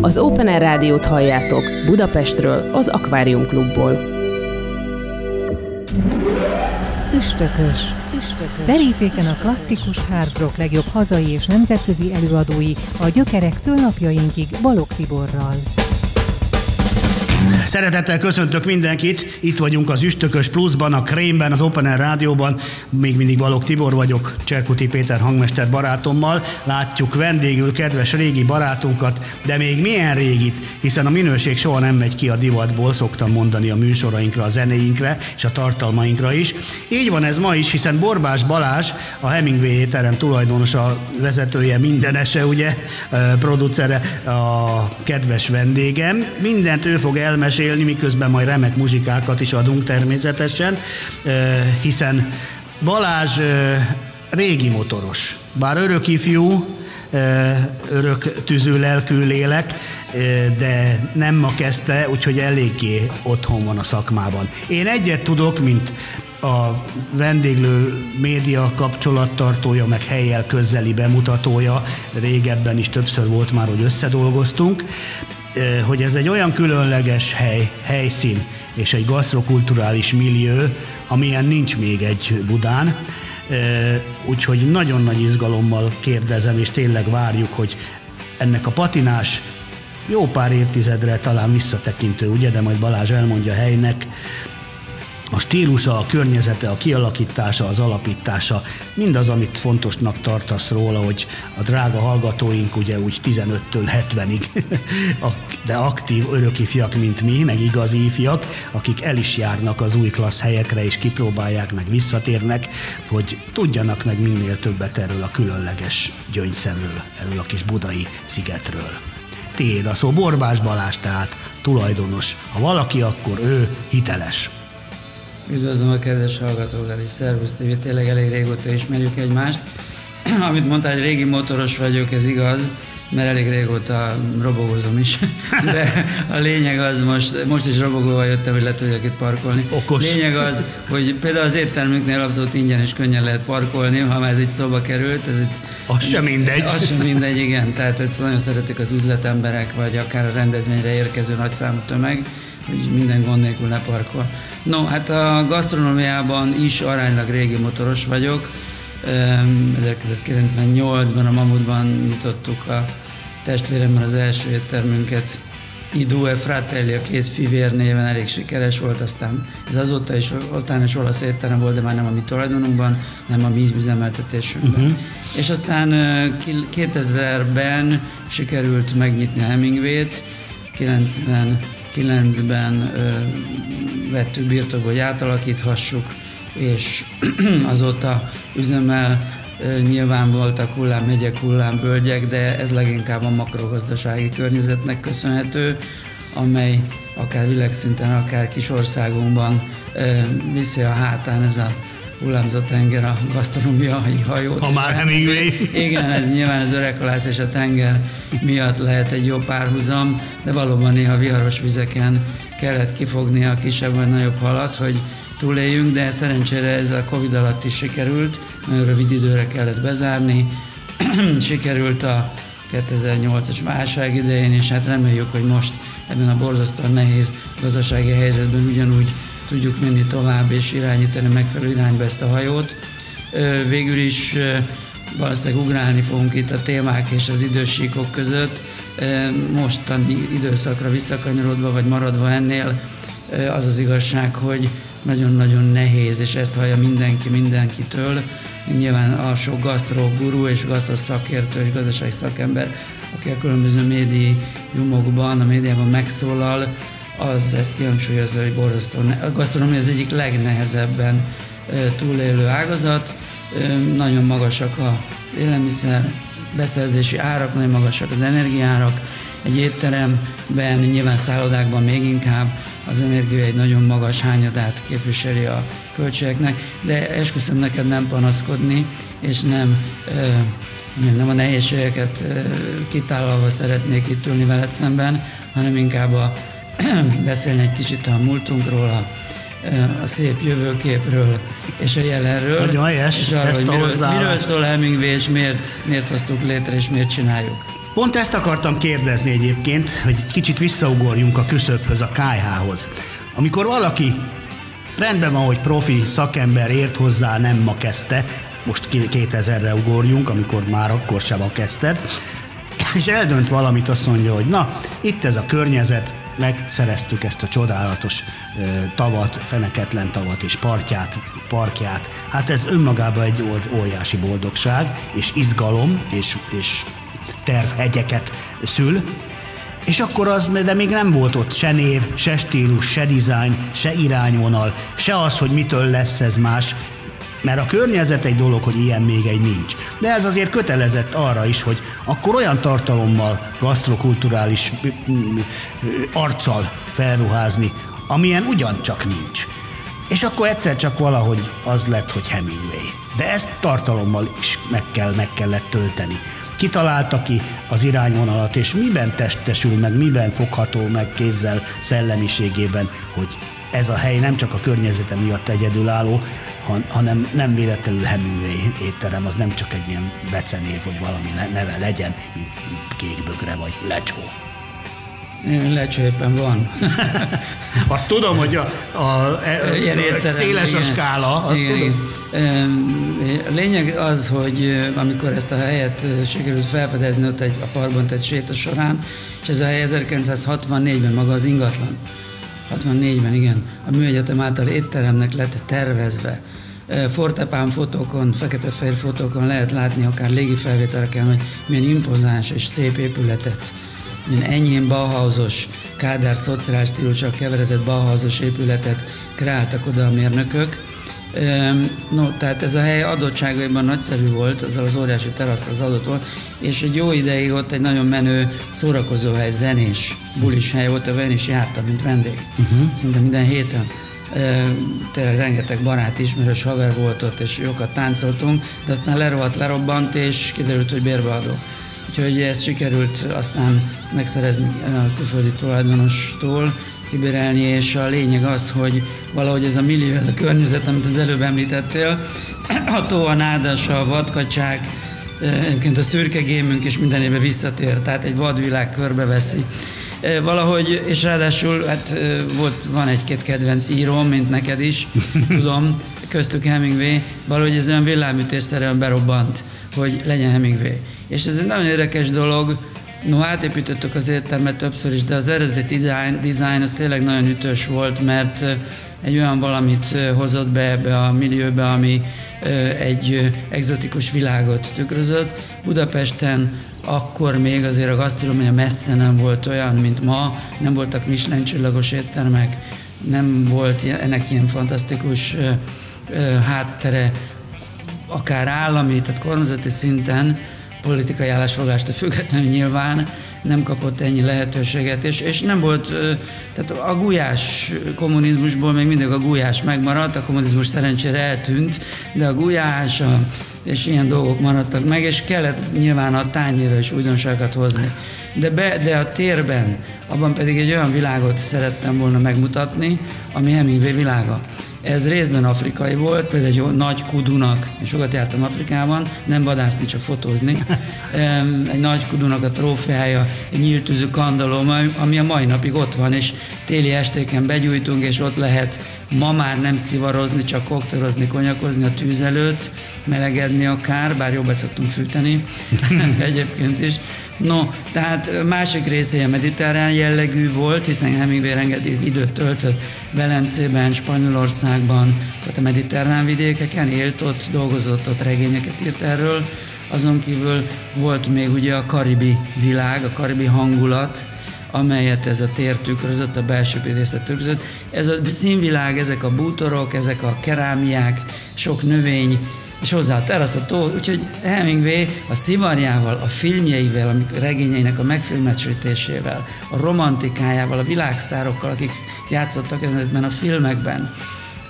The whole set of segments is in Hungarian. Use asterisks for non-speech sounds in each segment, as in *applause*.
Az Open Air Rádiót halljátok Budapestről, az Akvárium Klubból. Üstökös. Üstökös. Terítéken a klasszikus hard rock legjobb hazai és nemzetközi előadói a gyökerektől napjainkig Balog Tiborral. Szeretettel köszöntök mindenkit, itt vagyunk az Üstökös Pluszban, a Krémben, az Open Air Rádióban, még mindig Balog Tibor vagyok, Cserkuti Péter hangmester barátommal, látjuk vendégül kedves régi barátunkat, de még milyen régit, hiszen a minőség soha nem megy ki a divatból, szoktam mondani a műsorainkra, a zenéinkre és a tartalmainkra is. Így van ez ma is, hiszen Borbás Balázs, a Hemingway étterem tulajdonosa, vezetője, mindenese, ugye, producere, a kedves vendégem. Mindent ő fog elmesélni, mesélni, miközben majd remek muzsikákat is adunk természetesen, hiszen Balázs régi motoros, bár örök ifjú, örök tűző lelkű lélek, de nem ma kezdte, úgyhogy eléggé otthon van a szakmában. Én egyet tudok, mint a vendéglő média kapcsolattartója, meg helyjel közeli bemutatója, régebben is többször volt már, hogy összedolgoztunk, hogy ez egy olyan különleges hely, helyszín és egy gasztrokulturális millió, amilyen nincs még egy Budán. Úgyhogy nagyon nagy izgalommal kérdezem, és tényleg várjuk, hogy ennek a patinás jó pár évtizedre talán visszatekintő, ugye, de majd Balázs elmondja helynek, a stílusa, a környezete, a kialakítása, az alapítása, mindaz, amit fontosnak tartasz róla, hogy a drága hallgatóink ugye úgy 15-től 70-ig, *laughs* de aktív örökifjak, mint mi, meg igazi ifjak, akik el is járnak az új klassz helyekre, és kipróbálják, meg visszatérnek, hogy tudjanak meg minél többet erről a különleges gyöngyszemről, erről a kis budai szigetről. Tiéd a szó, Borbás Balázs, tehát tulajdonos. Ha valaki, akkor ő hiteles. Üdvözlöm a kedves hallgatókat, és szervusz TV, tényleg elég régóta ismerjük egymást. *clears throat* Amit mondtál, hogy régi motoros vagyok, ez igaz, mert elég régóta robogozom is. *laughs* De a lényeg az, most, most is robogóval jöttem, hogy le tudjak itt parkolni. Okos. Lényeg az, hogy például az éttermünknél abszolút ingyen és könnyen lehet parkolni, ha már ez itt szóba került. Ez itt, az sem mindegy. Az sem mindegy, igen. Tehát ezt nagyon szeretik az üzletemberek, vagy akár a rendezvényre érkező nagy számú tömeg hogy minden gond nélkül leparkol. No, hát a gasztronómiában is aránylag régi motoros vagyok. 1998-ban a Mamutban nyitottuk a testvéremmel az első éttermünket, Idue Fratelli, a két fivér néven elég sikeres volt, aztán ez azóta is ottan is olasz étterem volt, de már nem a mi tulajdonunkban, nem a mi üzemeltetésünkben. Uh-huh. És aztán 2000-ben sikerült megnyitni a Hemingway-t, 90 2009-ben vettük birtokba, hogy átalakíthassuk, és *clears throat* azóta üzemel nyilván voltak hullámhegyek, hullámvölgyek, de ez leginkább a makrogazdasági környezetnek köszönhető, amely akár világszinten, akár kis országunkban viszi a hátán ez a hullámzó tenger a gasztronómiai hajót. Ha már Hemingway. Igen, ez nyilván az öreghalász és a tenger miatt lehet egy jó párhuzam, de valóban néha viharos vizeken kellett kifogni a kisebb vagy nagyobb halat, hogy túléljünk, de szerencsére ez a Covid alatt is sikerült, nagyon rövid időre kellett bezárni, *clears throat* sikerült a 2008-as válság idején, és hát reméljük, hogy most ebben a borzasztóan nehéz gazdasági helyzetben ugyanúgy tudjuk menni tovább és irányítani megfelelő irányba ezt a hajót. Végül is valószínűleg ugrálni fogunk itt a témák és az idősíkok között. Mostani időszakra visszakanyarodva vagy maradva ennél az az igazság, hogy nagyon-nagyon nehéz, és ezt hallja mindenki mindenkitől. Nyilván a sok gasztró guru és gasztro szakértő és gazdasági szakember, aki a különböző médiumokban, a médiában megszólal, az ezt kihangsúlyozza, hogy borzasztó. A gasztronómia az egyik legnehezebben túlélő ágazat, nagyon magasak a élelmiszer beszerzési árak, nagyon magasak az energiárak, egy étteremben, nyilván szállodákban még inkább az energia egy nagyon magas hányadát képviseli a költségeknek, de esküszöm neked nem panaszkodni, és nem, nem a nehézségeket kitállalva szeretnék itt ülni veled szemben, hanem inkább a *clears throat* beszélni egy kicsit a múltunkról, a, a szép jövőképről és a jelenről. Nagyon helyes, és arra, ezt hogy miről, miről szól Hemingway, és miért, miért hoztuk létre, és miért csináljuk. Pont ezt akartam kérdezni egyébként, hogy kicsit visszaugorjunk a küszöbhöz, a KH-hoz. Amikor valaki rendben van, hogy profi szakember ért hozzá, nem ma kezdte, most 2000-re ugorjunk, amikor már akkor sem kezdted, és eldönt valamit, azt mondja, hogy na, itt ez a környezet, megszereztük ezt a csodálatos tavat, feneketlen tavat és partját, parkját. Hát ez önmagában egy óriási boldogság, és izgalom, és, és tervhegyeket szül, és akkor az, de még nem volt ott se név, se stílus, se dizájn, se irányvonal, se az, hogy mitől lesz ez más, mert a környezet egy dolog, hogy ilyen még egy nincs. De ez azért kötelezett arra is, hogy akkor olyan tartalommal, gasztrokulturális arccal felruházni, amilyen ugyancsak nincs. És akkor egyszer csak valahogy az lett, hogy Hemingway. De ezt tartalommal is meg, kell, meg kellett tölteni. Kitalálta ki az irányvonalat, és miben testesül meg, miben fogható meg kézzel, szellemiségében, hogy ez a hely nem csak a környezete miatt egyedülálló, hanem nem véletlenül Hemingway étterem, az nem csak egy ilyen becenév, hogy valami neve legyen, mint kékbögre vagy lecsó. Lecsó éppen van. *laughs* azt tudom, hogy a, a, a, ilyen étterem, széles igen, a skála. Azt igen, tudom. Igen. A lényeg az, hogy amikor ezt a helyet sikerült felfedezni ott egy, a parkban tett séta során, és ez a hely 1964-ben maga az ingatlan, 64-ben, igen, a műegyetem által étteremnek lett tervezve. Fortepán fotókon, fekete-fehér fotókon lehet látni, akár légifelvételeken, hogy milyen impozáns és szép épületet ilyen enyhén Bauhausos, Kádár szociális stílusra keveredett Bauhausos épületet kreáltak oda a mérnökök. No, tehát ez a hely adottságaiban nagyszerű volt, azzal az óriási terasz az adott volt, és egy jó ideig ott egy nagyon menő szórakozó hely, zenés, bulis hely volt, a is jártam, mint vendég, uh-huh. szinte minden héten tényleg rengeteg barát, ismerős haver volt ott, és jókat táncoltunk, de aztán lerohadt, lerobbant, és kiderült, hogy bérbeadó. Úgyhogy ezt sikerült aztán megszerezni a külföldi tulajdonostól, kibérelni, és a lényeg az, hogy valahogy ez a millió, ez a környezet, amit az előbb említettél, *clears throat* a tó, a nádas, a vadkacsák, egyébként a szürke gémünk is minden évben visszatér, tehát egy vadvilág körbeveszi valahogy, és ráadásul hát volt, van egy-két kedvenc íróm, mint neked is, *laughs* tudom, köztük Hemingway, valahogy ez olyan villámütésszerűen berobbant, hogy legyen Hemingway. És ez egy nagyon érdekes dolog, No, átépítettük az értelmet többször is, de az eredeti design, design az tényleg nagyon ütős volt, mert egy olyan valamit hozott be ebbe a millióbe, ami egy egzotikus világot tükrözött. Budapesten akkor még azért a gasztronómia messze nem volt olyan, mint ma, nem voltak Michelin csillagos éttermek, nem volt ennek ilyen fantasztikus háttere, akár állami, tehát kormányzati szinten, politikai állásfoglalástól függetlenül nyilván nem kapott ennyi lehetőséget, és, és nem volt, tehát a gulyás kommunizmusból még mindig a gulyás megmaradt, a kommunizmus szerencsére eltűnt, de a gulyás, a, és ilyen dolgok maradtak meg, és kellett nyilván a tányéra is újdonságokat hozni. De, be, de a térben, abban pedig egy olyan világot szerettem volna megmutatni, ami Hemingway világa. Ez részben afrikai volt, például egy nagy kudunak, én sokat jártam Afrikában, nem vadászni, csak fotózni. *laughs* Egy nagy kudunak a trófeája, egy nyíltűzű kandalom, ami a mai napig ott van, és téli estéken begyújtunk, és ott lehet ma már nem szivarozni, csak koktorozni, konyakozni a tűz előtt, melegedni akár, bár jobb szoktunk fűteni, *laughs* *laughs* egyébként is. No, tehát másik része a mediterrán jellegű volt, hiszen Hemingway rengeteg időt töltött Velencében, Spanyolországban, tehát a mediterrán vidékeken, élt ott, dolgozott ott, regényeket írt erről. Azon kívül volt még ugye a karibi világ, a karibi hangulat, amelyet ez a tér tükrözött, a belső részlet tükrözött. Ez a színvilág, ezek a bútorok, ezek a kerámiák, sok növény, és hozzá a terasz, a tó, úgyhogy Hemingway a szivarjával, a filmjeivel, a regényeinek a megfilmesítésével, a romantikájával, a világsztárokkal, akik játszottak ezekben a filmekben,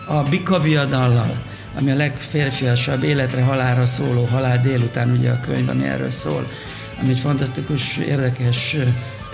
a Bika viadallal, ami a legférfiasabb életre halálra szóló halál délután, ugye a könyv, ami erről szól, ami egy fantasztikus, érdekes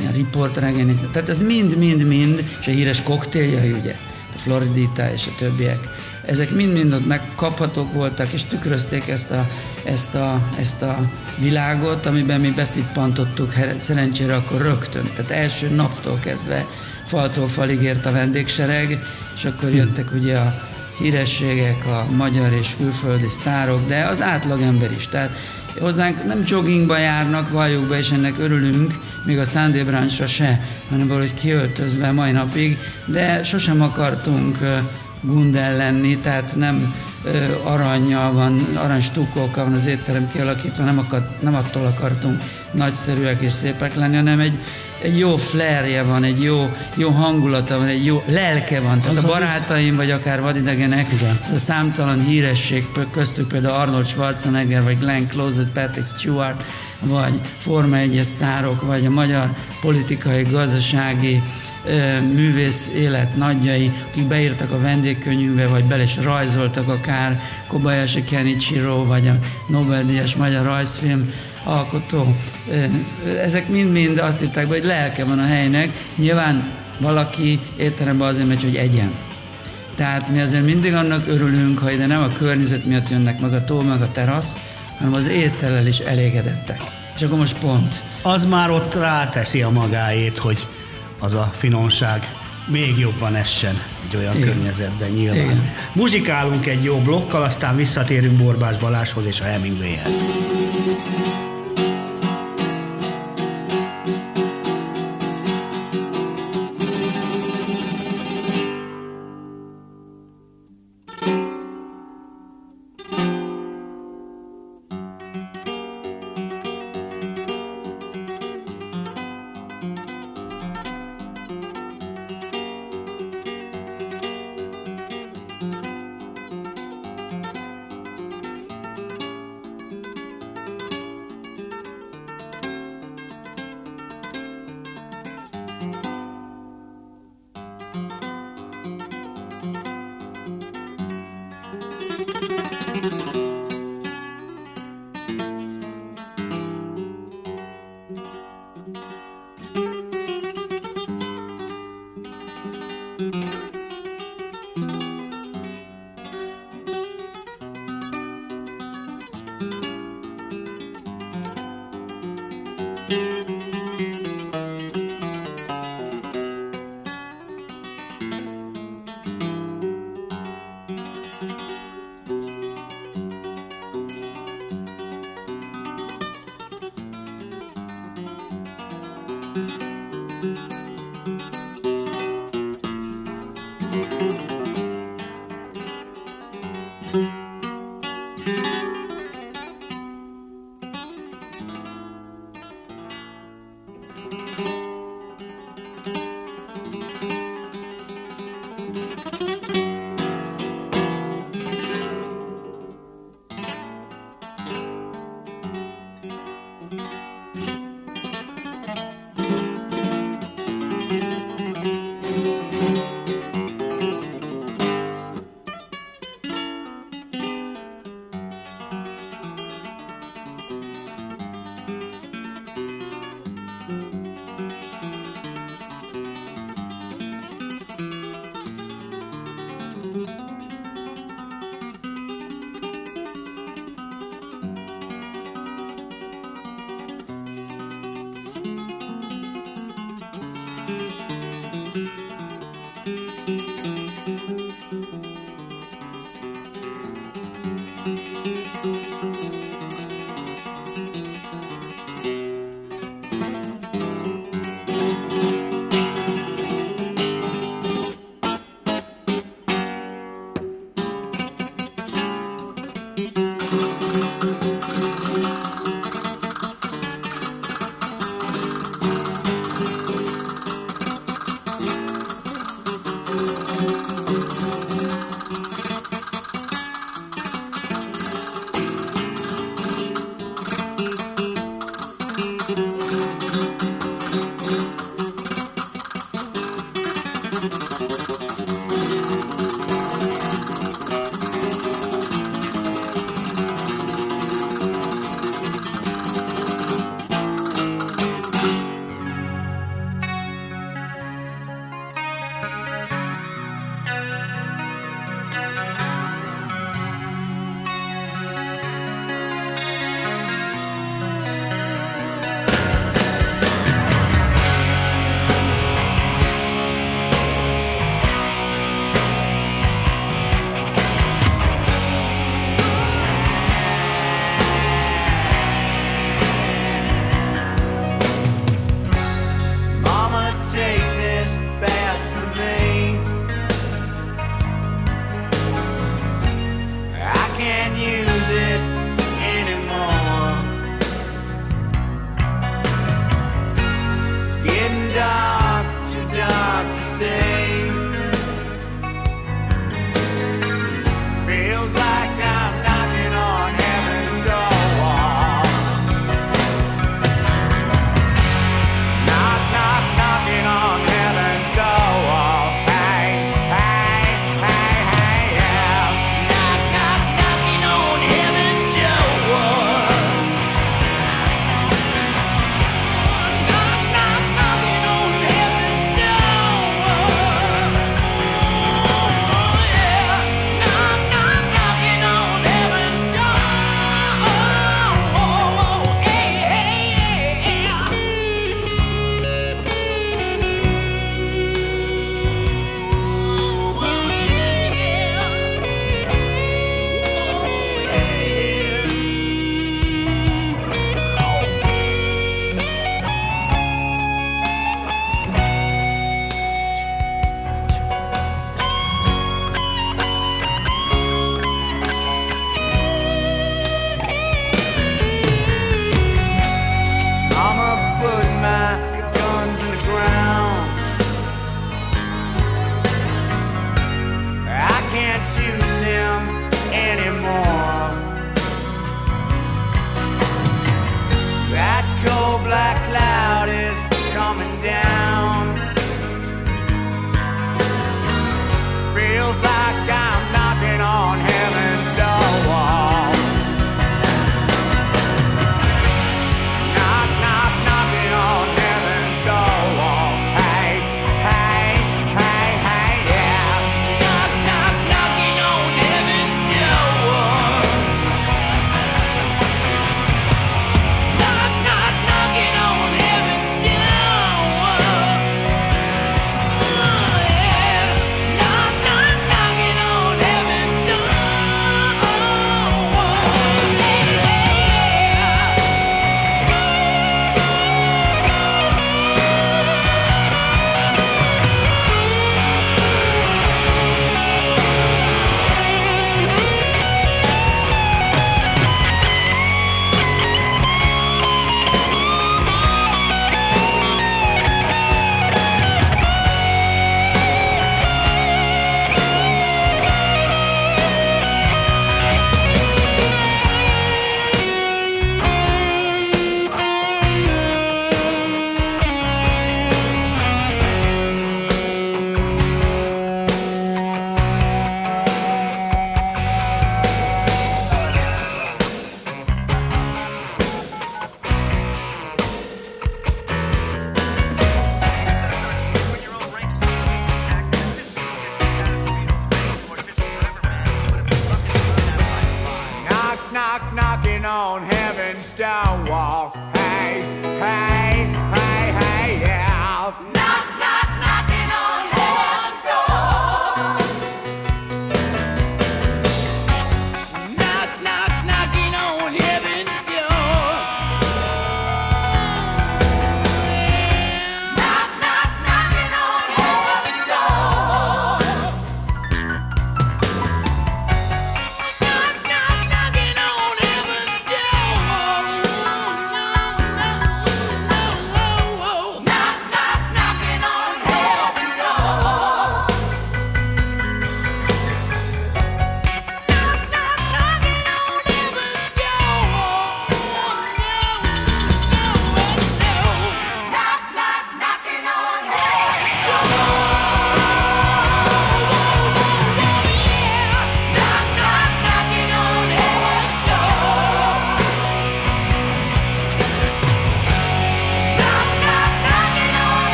ilyen riportregény. Tehát ez mind-mind-mind, és a híres koktéljai, ugye, a Floridita és a többiek ezek mind-mind ott megkaphatók voltak, és tükrözték ezt a, ezt, a, ezt a világot, amiben mi beszippantottuk szerencsére akkor rögtön. Tehát első naptól kezdve faltól falig ért a vendégsereg, és akkor hm. jöttek ugye a hírességek, a magyar és külföldi sztárok, de az átlagember is. Tehát hozzánk nem joggingba járnak, valljuk be, és ennek örülünk, még a Sunday Branchra se, hanem valahogy kiöltözve mai napig, de sosem akartunk gundel lenni, tehát nem aranyjal van, arany stukkókkal van az étterem kialakítva, nem, akar, nem attól akartunk nagyszerűek és szépek lenni, hanem egy, egy jó flerje van, egy jó, jó hangulata van, egy jó lelke van. Tehát az a barátaim, vagy akár vadidegenek, ez a számtalan híresség, köztük például Arnold Schwarzenegger, vagy Glenn Close, vagy Patrick Stewart, vagy Forma 1 sztárok, vagy a magyar politikai, gazdasági, művész élet nagyjai, akik beírtak a vendégkönyvbe, vagy bele is rajzoltak akár Kobayashi Kenichiro, vagy a Nobel-díjas magyar rajzfilm alkotó. Ezek mind-mind azt írták be, hogy lelke van a helynek. Nyilván valaki étterembe azért megy, hogy egyen. Tehát mi azért mindig annak örülünk, ha ide nem a környezet miatt jönnek meg a tó, meg a terasz, hanem az étellel is elégedettek. És akkor most pont. Az már ott ráteszi a magáét, hogy az a finomság még jobban essen egy olyan Igen. környezetben nyilván. Igen. Muzsikálunk egy jó blokkal, aztán visszatérünk Borbás Baláshoz és a Hemingwayhez.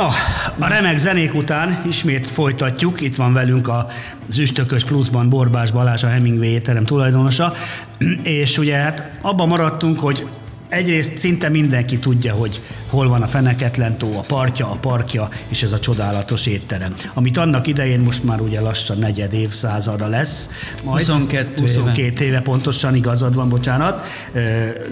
Na, a remek zenék után ismét folytatjuk. Itt van velünk az Üstökös Pluszban Borbás Balázs, a Hemingway étterem tulajdonosa. *clears throat* És ugye hát abban maradtunk, hogy egyrészt szinte mindenki tudja, hogy hol van a Feneketlen tó, a partja, a parkja, és ez a csodálatos étterem. Amit annak idején most már ugye lassan negyed évszázada lesz. Majd 22, 22 éve. éve pontosan, igazad van, bocsánat,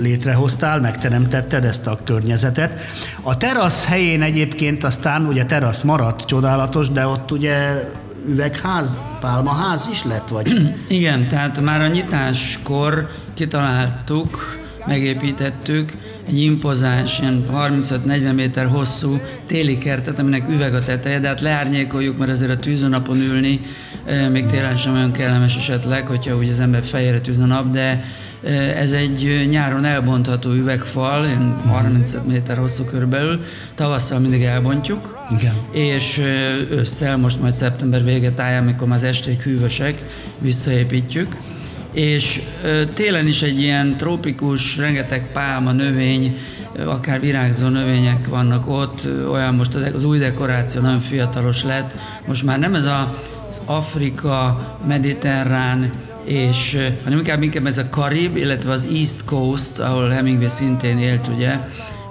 létrehoztál, megteremtetted ezt a környezetet. A terasz helyén egyébként aztán, ugye terasz maradt csodálatos, de ott ugye üvegház, pálmaház is lett, vagy? Igen, tehát már a nyitáskor kitaláltuk, megépítettük. Egy impozáns, ilyen 35-40 méter hosszú téli kertet, aminek üveg a teteje, de hát leárnyékoljuk, mert azért a tűzonapon ülni még télen sem olyan kellemes esetleg, hogyha úgy az ember fejére tűz a nap, de ez egy nyáron elbontható üvegfal, 35 méter hosszú körülbelül, tavasszal mindig elbontjuk, Igen. és ősszel, most majd szeptember vége táján, amikor az esték hűvösek, visszaépítjük és télen is egy ilyen trópikus, rengeteg pálma, növény, akár virágzó növények vannak ott, olyan most az új dekoráció nagyon fiatalos lett, most már nem ez a, az Afrika, mediterrán, és hanem inkább, inkább ez a Karib, illetve az East Coast, ahol Hemingway szintén élt, ugye,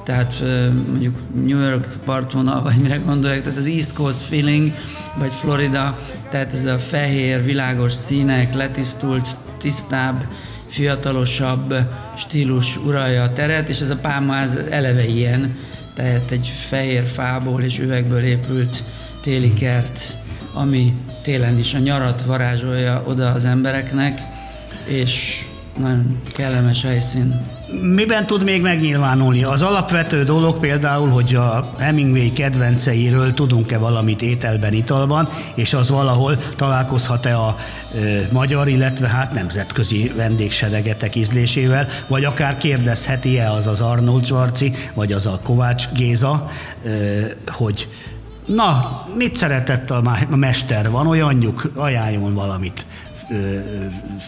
tehát mondjuk New York partvonal, vagy mire gondolják, tehát az East Coast feeling, vagy Florida, tehát ez a fehér, világos színek, letisztult tisztább, fiatalosabb stílus uralja a teret, és ez a pálmaház eleve ilyen, tehát egy fehér fából és üvegből épült téli kert, ami télen is a nyarat varázsolja oda az embereknek, és nagyon kellemes helyszín. Miben tud még megnyilvánulni? Az alapvető dolog például, hogy a Hemingway kedvenceiről tudunk-e valamit ételben, italban, és az valahol találkozhat-e a e, magyar, illetve hát nemzetközi vendégseregetek ízlésével, vagy akár kérdezheti-e az az Arnold Schwarzi, vagy az a Kovács Géza, e, hogy na, mit szeretett a, mester, van olyanjuk, ajánljon valamit,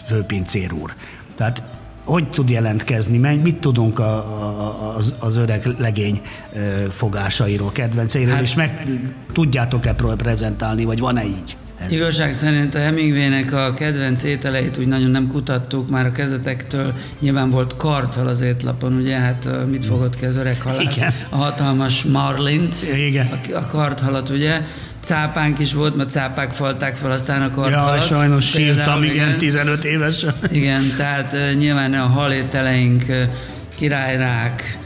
főpincér úr. Tehát hogy tud jelentkezni, mit tudunk a, a, az, az öreg legény fogásairól, kedvenceiről, hát, és meg tudjátok-e prezentálni, vagy van-e így? Ez. Igazság szerint a Hemingway-nek a kedvenc ételeit úgy nagyon nem kutattuk, már a kezdetektől nyilván volt karthal az étlapon, ugye, hát mit fogott ki az öreg halász? Igen. A hatalmas marlint, Igen. A, a karthalat, ugye, cápánk is volt, mert cápák falták fel aztán a karthalat. Ja, sajnos sírtam, igen, igen, 15 éves. *laughs* Igen, tehát nyilván a halételeink, királyrák,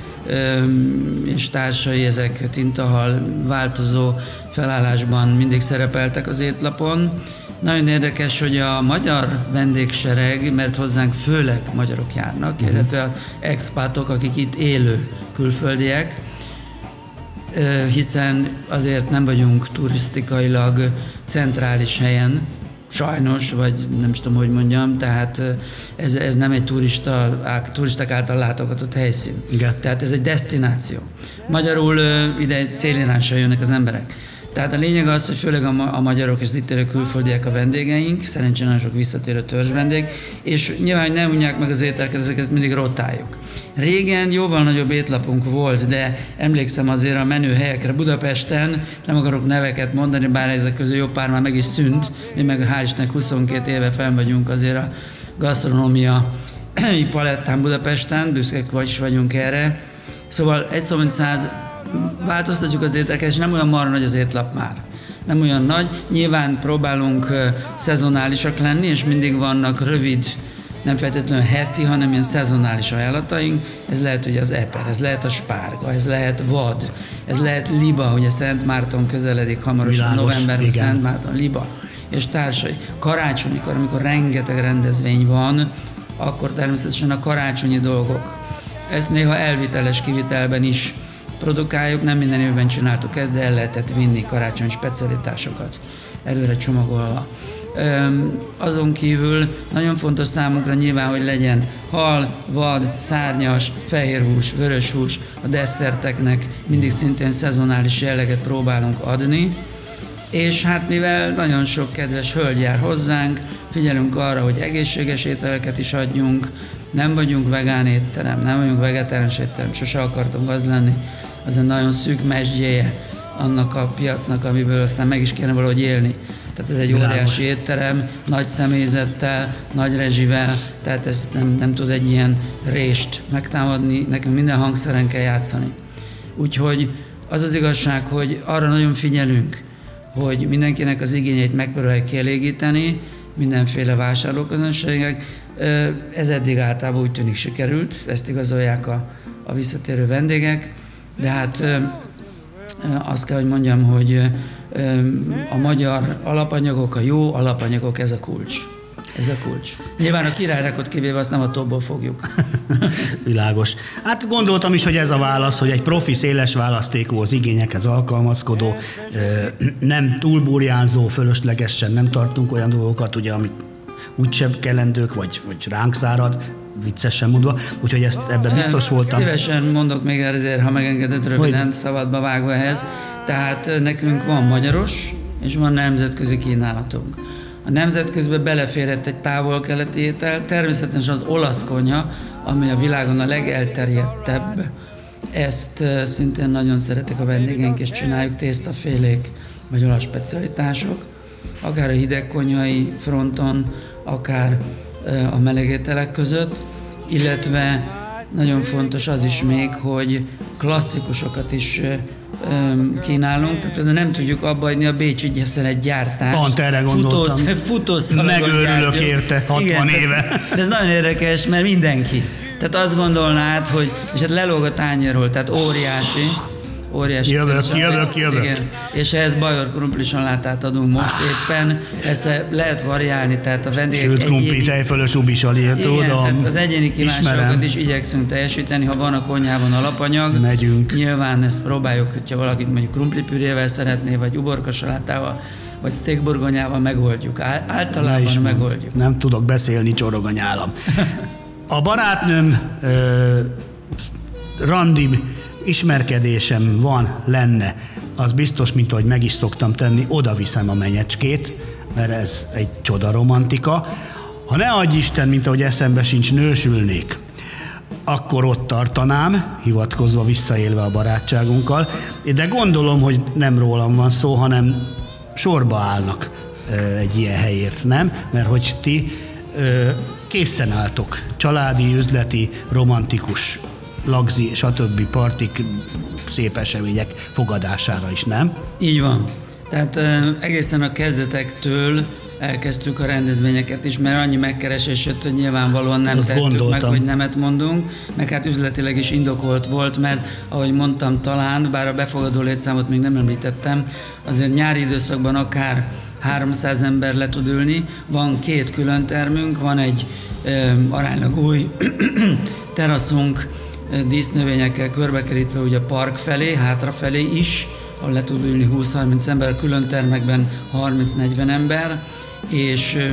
és társai, ezek tintahal változó felállásban mindig szerepeltek az étlapon. Nagyon érdekes, hogy a magyar vendégsereg, mert hozzánk főleg magyarok járnak, uh-huh. illetve expátok, akik itt élő külföldiek, hiszen azért nem vagyunk turisztikailag centrális helyen, sajnos, vagy nem is tudom, hogy mondjam, tehát ez, ez nem egy turista, turisták által látogatott helyszín. Igen. Tehát ez egy destináció. Magyarul ide céliránysal jönnek az emberek. Tehát a lényeg az, hogy főleg a, ma- a magyarok és az itt élő külföldiek a vendégeink, szerencsére nagyon sok visszatérő törzs vendég, és nyilván nem unják meg az ételket, ezeket mindig rotáljuk. Régen jóval nagyobb étlapunk volt, de emlékszem azért a menő helyekre Budapesten, nem akarok neveket mondani, bár ezek közül jó pár már meg is szűnt, mi meg hál' Istennek 22 éve fenn vagyunk azért a gasztronómia *clears throat* palettán Budapesten, büszkék is vagyunk erre. Szóval egy szó, mint száz változtatjuk az ételeket, és nem olyan marra nagy az étlap már. Nem olyan nagy. Nyilván próbálunk szezonálisak lenni, és mindig vannak rövid, nem feltétlenül heti, hanem ilyen szezonális ajánlataink. Ez lehet ugye az eper, ez lehet a spárga, ez lehet vad, ez lehet liba, ugye Szent Márton közeledik hamarosan Világos, novemberben igen. Szent Márton, liba és társai. Karácsonykor, amikor rengeteg rendezvény van, akkor természetesen a karácsonyi dolgok. Ezt néha elviteles kivitelben is produkáljuk, nem minden évben csináltuk ezt, de el lehetett vinni karácsony specialitásokat. Előre csomagolva. Azon kívül nagyon fontos számunkra nyilván, hogy legyen hal, vad, szárnyas, fehérhús, vöröshús, a desszerteknek mindig szintén szezonális jelleget próbálunk adni, és hát mivel nagyon sok kedves hölgy jár hozzánk, figyelünk arra, hogy egészséges ételeket is adjunk, nem vagyunk vegán étterem, nem vagyunk vegetáriánus étterem, sose akartunk az lenni, az egy nagyon szűk mesdjéje annak a piacnak, amiből aztán meg is kéne valahogy élni. Tehát ez egy Világos. óriási étterem, nagy személyzettel, nagy rezsivel, tehát ez nem, nem tud egy ilyen rést megtámadni, nekünk minden hangszeren kell játszani. Úgyhogy az az igazság, hogy arra nagyon figyelünk, hogy mindenkinek az igényeit megpróbálják kielégíteni, mindenféle vásárlóközönségek. Ez eddig általában úgy tűnik sikerült, ezt igazolják a, a visszatérő vendégek, de hát azt kell, hogy mondjam, hogy a magyar alapanyagok, a jó alapanyagok, ez a kulcs. Ez a kulcs. Nyilván a királyrákot kivéve azt nem a topból fogjuk. *laughs* Világos. Hát gondoltam is, hogy ez a válasz, hogy egy profi széles választékú, az igényekhez alkalmazkodó, nem túlburjánzó, fölöslegesen nem tartunk olyan dolgokat, ugye, amik úgysem kellendők, vagy, vagy ránk szárad, viccesen mondva, úgyhogy ezt, ebben biztos voltam. Szívesen mondok még ezért, ha megengedett röviden, hogy... szabadba vágva ehhez. Tehát nekünk van magyaros, és van nemzetközi kínálatunk. A nemzetközibe beleférhet egy távol-keleti étel, természetesen az olasz konya, ami a világon a legelterjedtebb. Ezt szintén nagyon szeretek a vendégeink, és csináljuk tésztafélék, vagy olasz specialitások, akár a hidegkonyai fronton, akár a melegételek között, illetve nagyon fontos az is még, hogy klasszikusokat is kínálunk, tehát nem tudjuk abba adni a Bécsi egy gyártást. Pont erre gondoltam. Futósz, Megőrülök érte 60 Igen, éve. De ez nagyon érdekes, mert mindenki. Tehát azt gondolnád, hogy, és hát lelóg a tányérról, tehát óriási óriási. Jövök, jövök, jövök. Igen. És ehhez bajor krumplisalátát adunk most ah. éppen. Ezt lehet variálni, tehát a vendégek Sőt, krumpli, tejfölös ubisali, tudom. Tehát az egyéni kíváncsiakat is igyekszünk teljesíteni, ha van a konyhában alapanyag. Megyünk. Nyilván ezt próbáljuk, hogyha valaki mondjuk krumplipürével szeretné, vagy uborkasalátával, vagy steakburgonyával megoldjuk. Általában megoldjuk. Nem tudok beszélni csoroganyálam. *laughs* A barátnőm uh, Randi ismerkedésem van, lenne, az biztos, mint ahogy meg is szoktam tenni, oda viszem a menyecskét, mert ez egy csoda romantika. Ha ne adj Isten, mint ahogy eszembe sincs, nősülnék, akkor ott tartanám, hivatkozva visszaélve a barátságunkkal, de gondolom, hogy nem rólam van szó, hanem sorba állnak egy ilyen helyért, nem? Mert hogy ti készen álltok, családi, üzleti, romantikus lagzi, stb. partik, szép események fogadására is, nem? Így van. Tehát egészen a kezdetektől elkezdtük a rendezvényeket is, mert annyi megkeresés jött, hogy nyilvánvalóan nem Azt tettük gondoltam. meg, hogy nemet mondunk, meg hát üzletileg is indokolt volt, mert ahogy mondtam talán, bár a befogadó létszámot még nem említettem, azért nyári időszakban akár 300 ember le tud ülni, van két külön termünk, van egy ö, aránylag új *clears throat* teraszunk, dísznövényekkel körbekerítve ugye park felé, hátrafelé is, ahol le tud ülni 20-30 ember, külön termekben 30-40 ember, és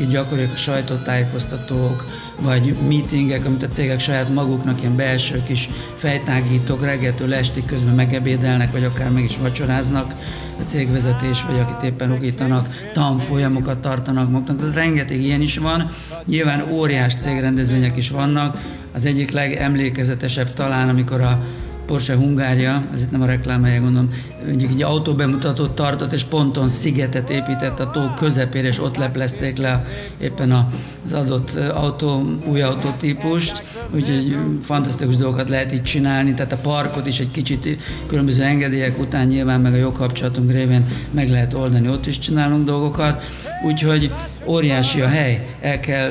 így gyakoriak a sajtótájékoztatók, vagy meetingek, amit a cégek saját maguknak ilyen belső kis fejtágítók reggeltől estig közben megebédelnek, vagy akár meg is vacsoráznak, a cégvezetés, vagy akit éppen okítanak, tanfolyamokat tartanak maguknak, tehát rengeteg ilyen is van. Nyilván óriás cégrendezvények is vannak, az egyik legemlékezetesebb talán, amikor a Porsche Hungária, ez itt nem a reklámhelye gondolom, mondjuk egy autóbemutatót tartott, és ponton szigetet épített a tó közepére, és ott leplezték le éppen az adott autó, új autótípust, úgyhogy fantasztikus dolgokat lehet itt csinálni, tehát a parkot is egy kicsit különböző engedélyek után nyilván meg a jogkapcsolatunk révén meg lehet oldani, ott is csinálunk dolgokat, úgyhogy óriási a hely, el kell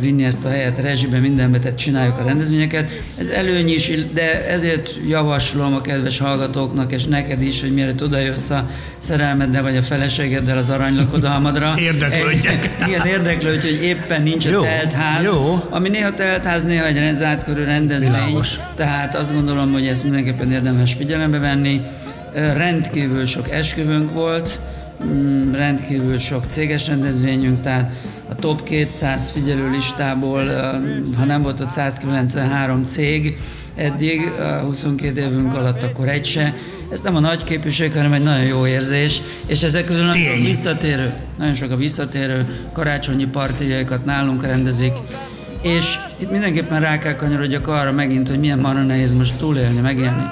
vinni ezt a helyet rezsibe, mindenbe, tehát csináljuk a rendezvényeket. Ez előny is, de ezért javaslom a kedves hallgatóknak, és neked is, hogy mielőtt odajössz a szerelmeddel vagy a feleségeddel az aranylakodalmadra. *laughs* Érdeklődjek. Egy, igen, érdeklődj, hogy éppen nincs jó, a teltház. Jó. Ami néha teltház, néha egy zárt körű rendezvény. Világos. Tehát azt gondolom, hogy ezt mindenképpen érdemes figyelembe venni. Rendkívül sok esküvőnk volt, mm, rendkívül sok céges rendezvényünk, tehát a top 200 figyelő listából, ha nem volt ott 193 cég eddig, 22 évünk alatt, akkor egy se. Ez nem a nagy képűség, hanem egy nagyon jó érzés, és ezek közül nagyon sok a visszatérő, nagyon sok a visszatérő karácsonyi partijaikat nálunk rendezik, és itt mindenképpen rá kell kanyarodjak arra megint, hogy milyen marra nehéz most túlélni, megélni.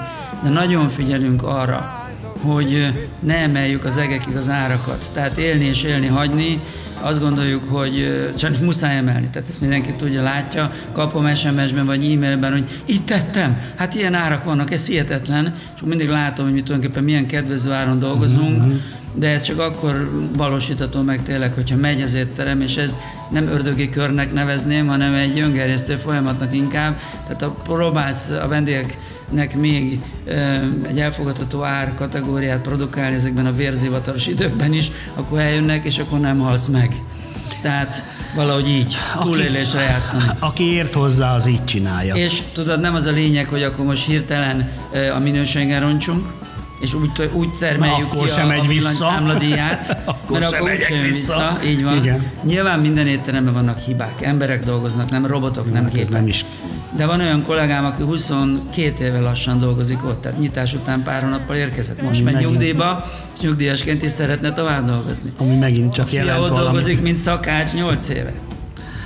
De nagyon figyelünk arra, hogy ne emeljük az egekig az árakat. Tehát élni és élni hagyni, azt gondoljuk, hogy csak muszáj emelni. Tehát ezt mindenki tudja, látja, kapom SMS-ben vagy e-mailben, hogy itt tettem, hát ilyen árak vannak, ez hihetetlen, és mindig látom, hogy mi tulajdonképpen milyen kedvező áron dolgozunk, mm-hmm de ez csak akkor valósítható meg tényleg, hogyha megy az étterem, és ez nem ördögi körnek nevezném, hanem egy öngerjesztő folyamatnak inkább. Tehát ha próbálsz a vendégeknek még egy elfogadható ár kategóriát produkálni ezekben a vérzivataros időkben is, akkor eljönnek, és akkor nem halsz meg. Tehát valahogy így, túlélésre játszani. Aki ért hozzá, az így csinálja. És tudod, nem az a lényeg, hogy akkor most hirtelen a minőségen roncsunk, és úgy, úgy termeljük akkor ki sem a, megy a vissza. számladíját, *laughs* akkor mert sem akkor jön vissza. vissza. Így van. Igen. Nyilván minden étteremben vannak hibák. Emberek dolgoznak, nem robotok, nem Hát ez gépek. nem is. De van olyan kollégám, aki 22 éve lassan dolgozik ott, tehát nyitás után pár hónappal érkezett. Most megy nyugdíjba, és nyugdíjasként is szeretne tovább dolgozni. Ami megint A csak fia jelent ott valamit. dolgozik, mint szakács 8 éve.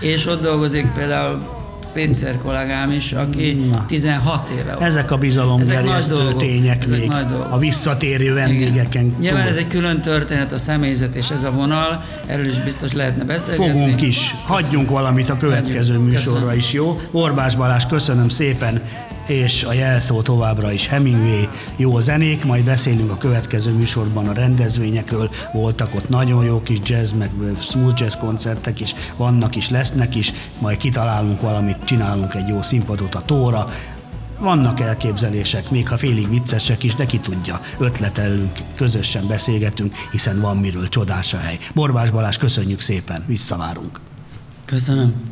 És ott dolgozik például Pénzer kollégám is, aki Na. 16 éve ott. Ezek a Ezek bizalomgerjesztő nagy dolgok. tények Ezek még a visszatérő vendégeken. Igen. Nyilván ez egy külön történet, a személyzet és ez a vonal, erről is biztos lehetne beszélgetni. Fogunk is. Hagyjunk valamit a következő Hagyjuk. műsorra Köszönöm. is, jó? Borbás Balázs, köszönöm szépen, és a jelszó továbbra is Hemingway, jó zenék, majd beszélünk a következő műsorban a rendezvényekről, voltak ott nagyon jó kis jazz, meg smooth jazz koncertek is, vannak is, lesznek is, majd kitalálunk valamit, csinálunk egy jó színpadot a tóra, vannak elképzelések, még ha félig viccesek is, de ki tudja, ötletelünk, közösen beszélgetünk, hiszen van miről csodás a hely. Borbás Balázs, köszönjük szépen, visszavárunk. Köszönöm.